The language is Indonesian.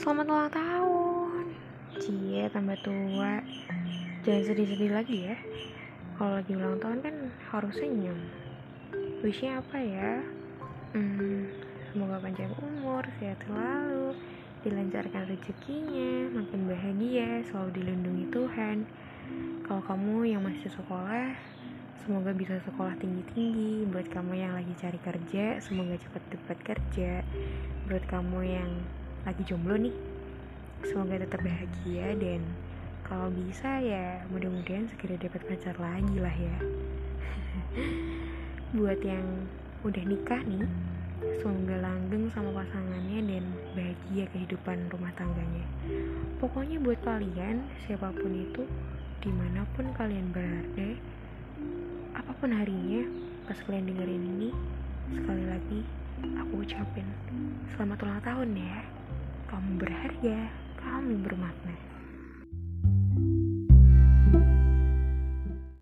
Selamat ulang tahun. Cie, tambah tua. Jangan sedih-sedih lagi ya. Kalau lagi ulang tahun kan harus senyum. Wishnya apa ya? Hmm, semoga panjang umur, sehat selalu, dilancarkan rezekinya, makin bahagia, selalu dilindungi Tuhan. Kalau kamu yang masih sekolah, semoga bisa sekolah tinggi-tinggi. Buat kamu yang lagi cari kerja, semoga cepat dapat kerja. Buat kamu yang lagi jomblo nih semoga tetap bahagia dan kalau bisa ya mudah-mudahan segera dapat pacar lagi lah ya buat yang udah nikah nih semoga langgeng sama pasangannya dan bahagia kehidupan rumah tangganya pokoknya buat kalian siapa pun itu di mana pun kalian berada apa pun harinya pas kalian dengerin ini sekali lagi aku ucapin selamat ulang tahun ya kamu berharga, kamu bermakna.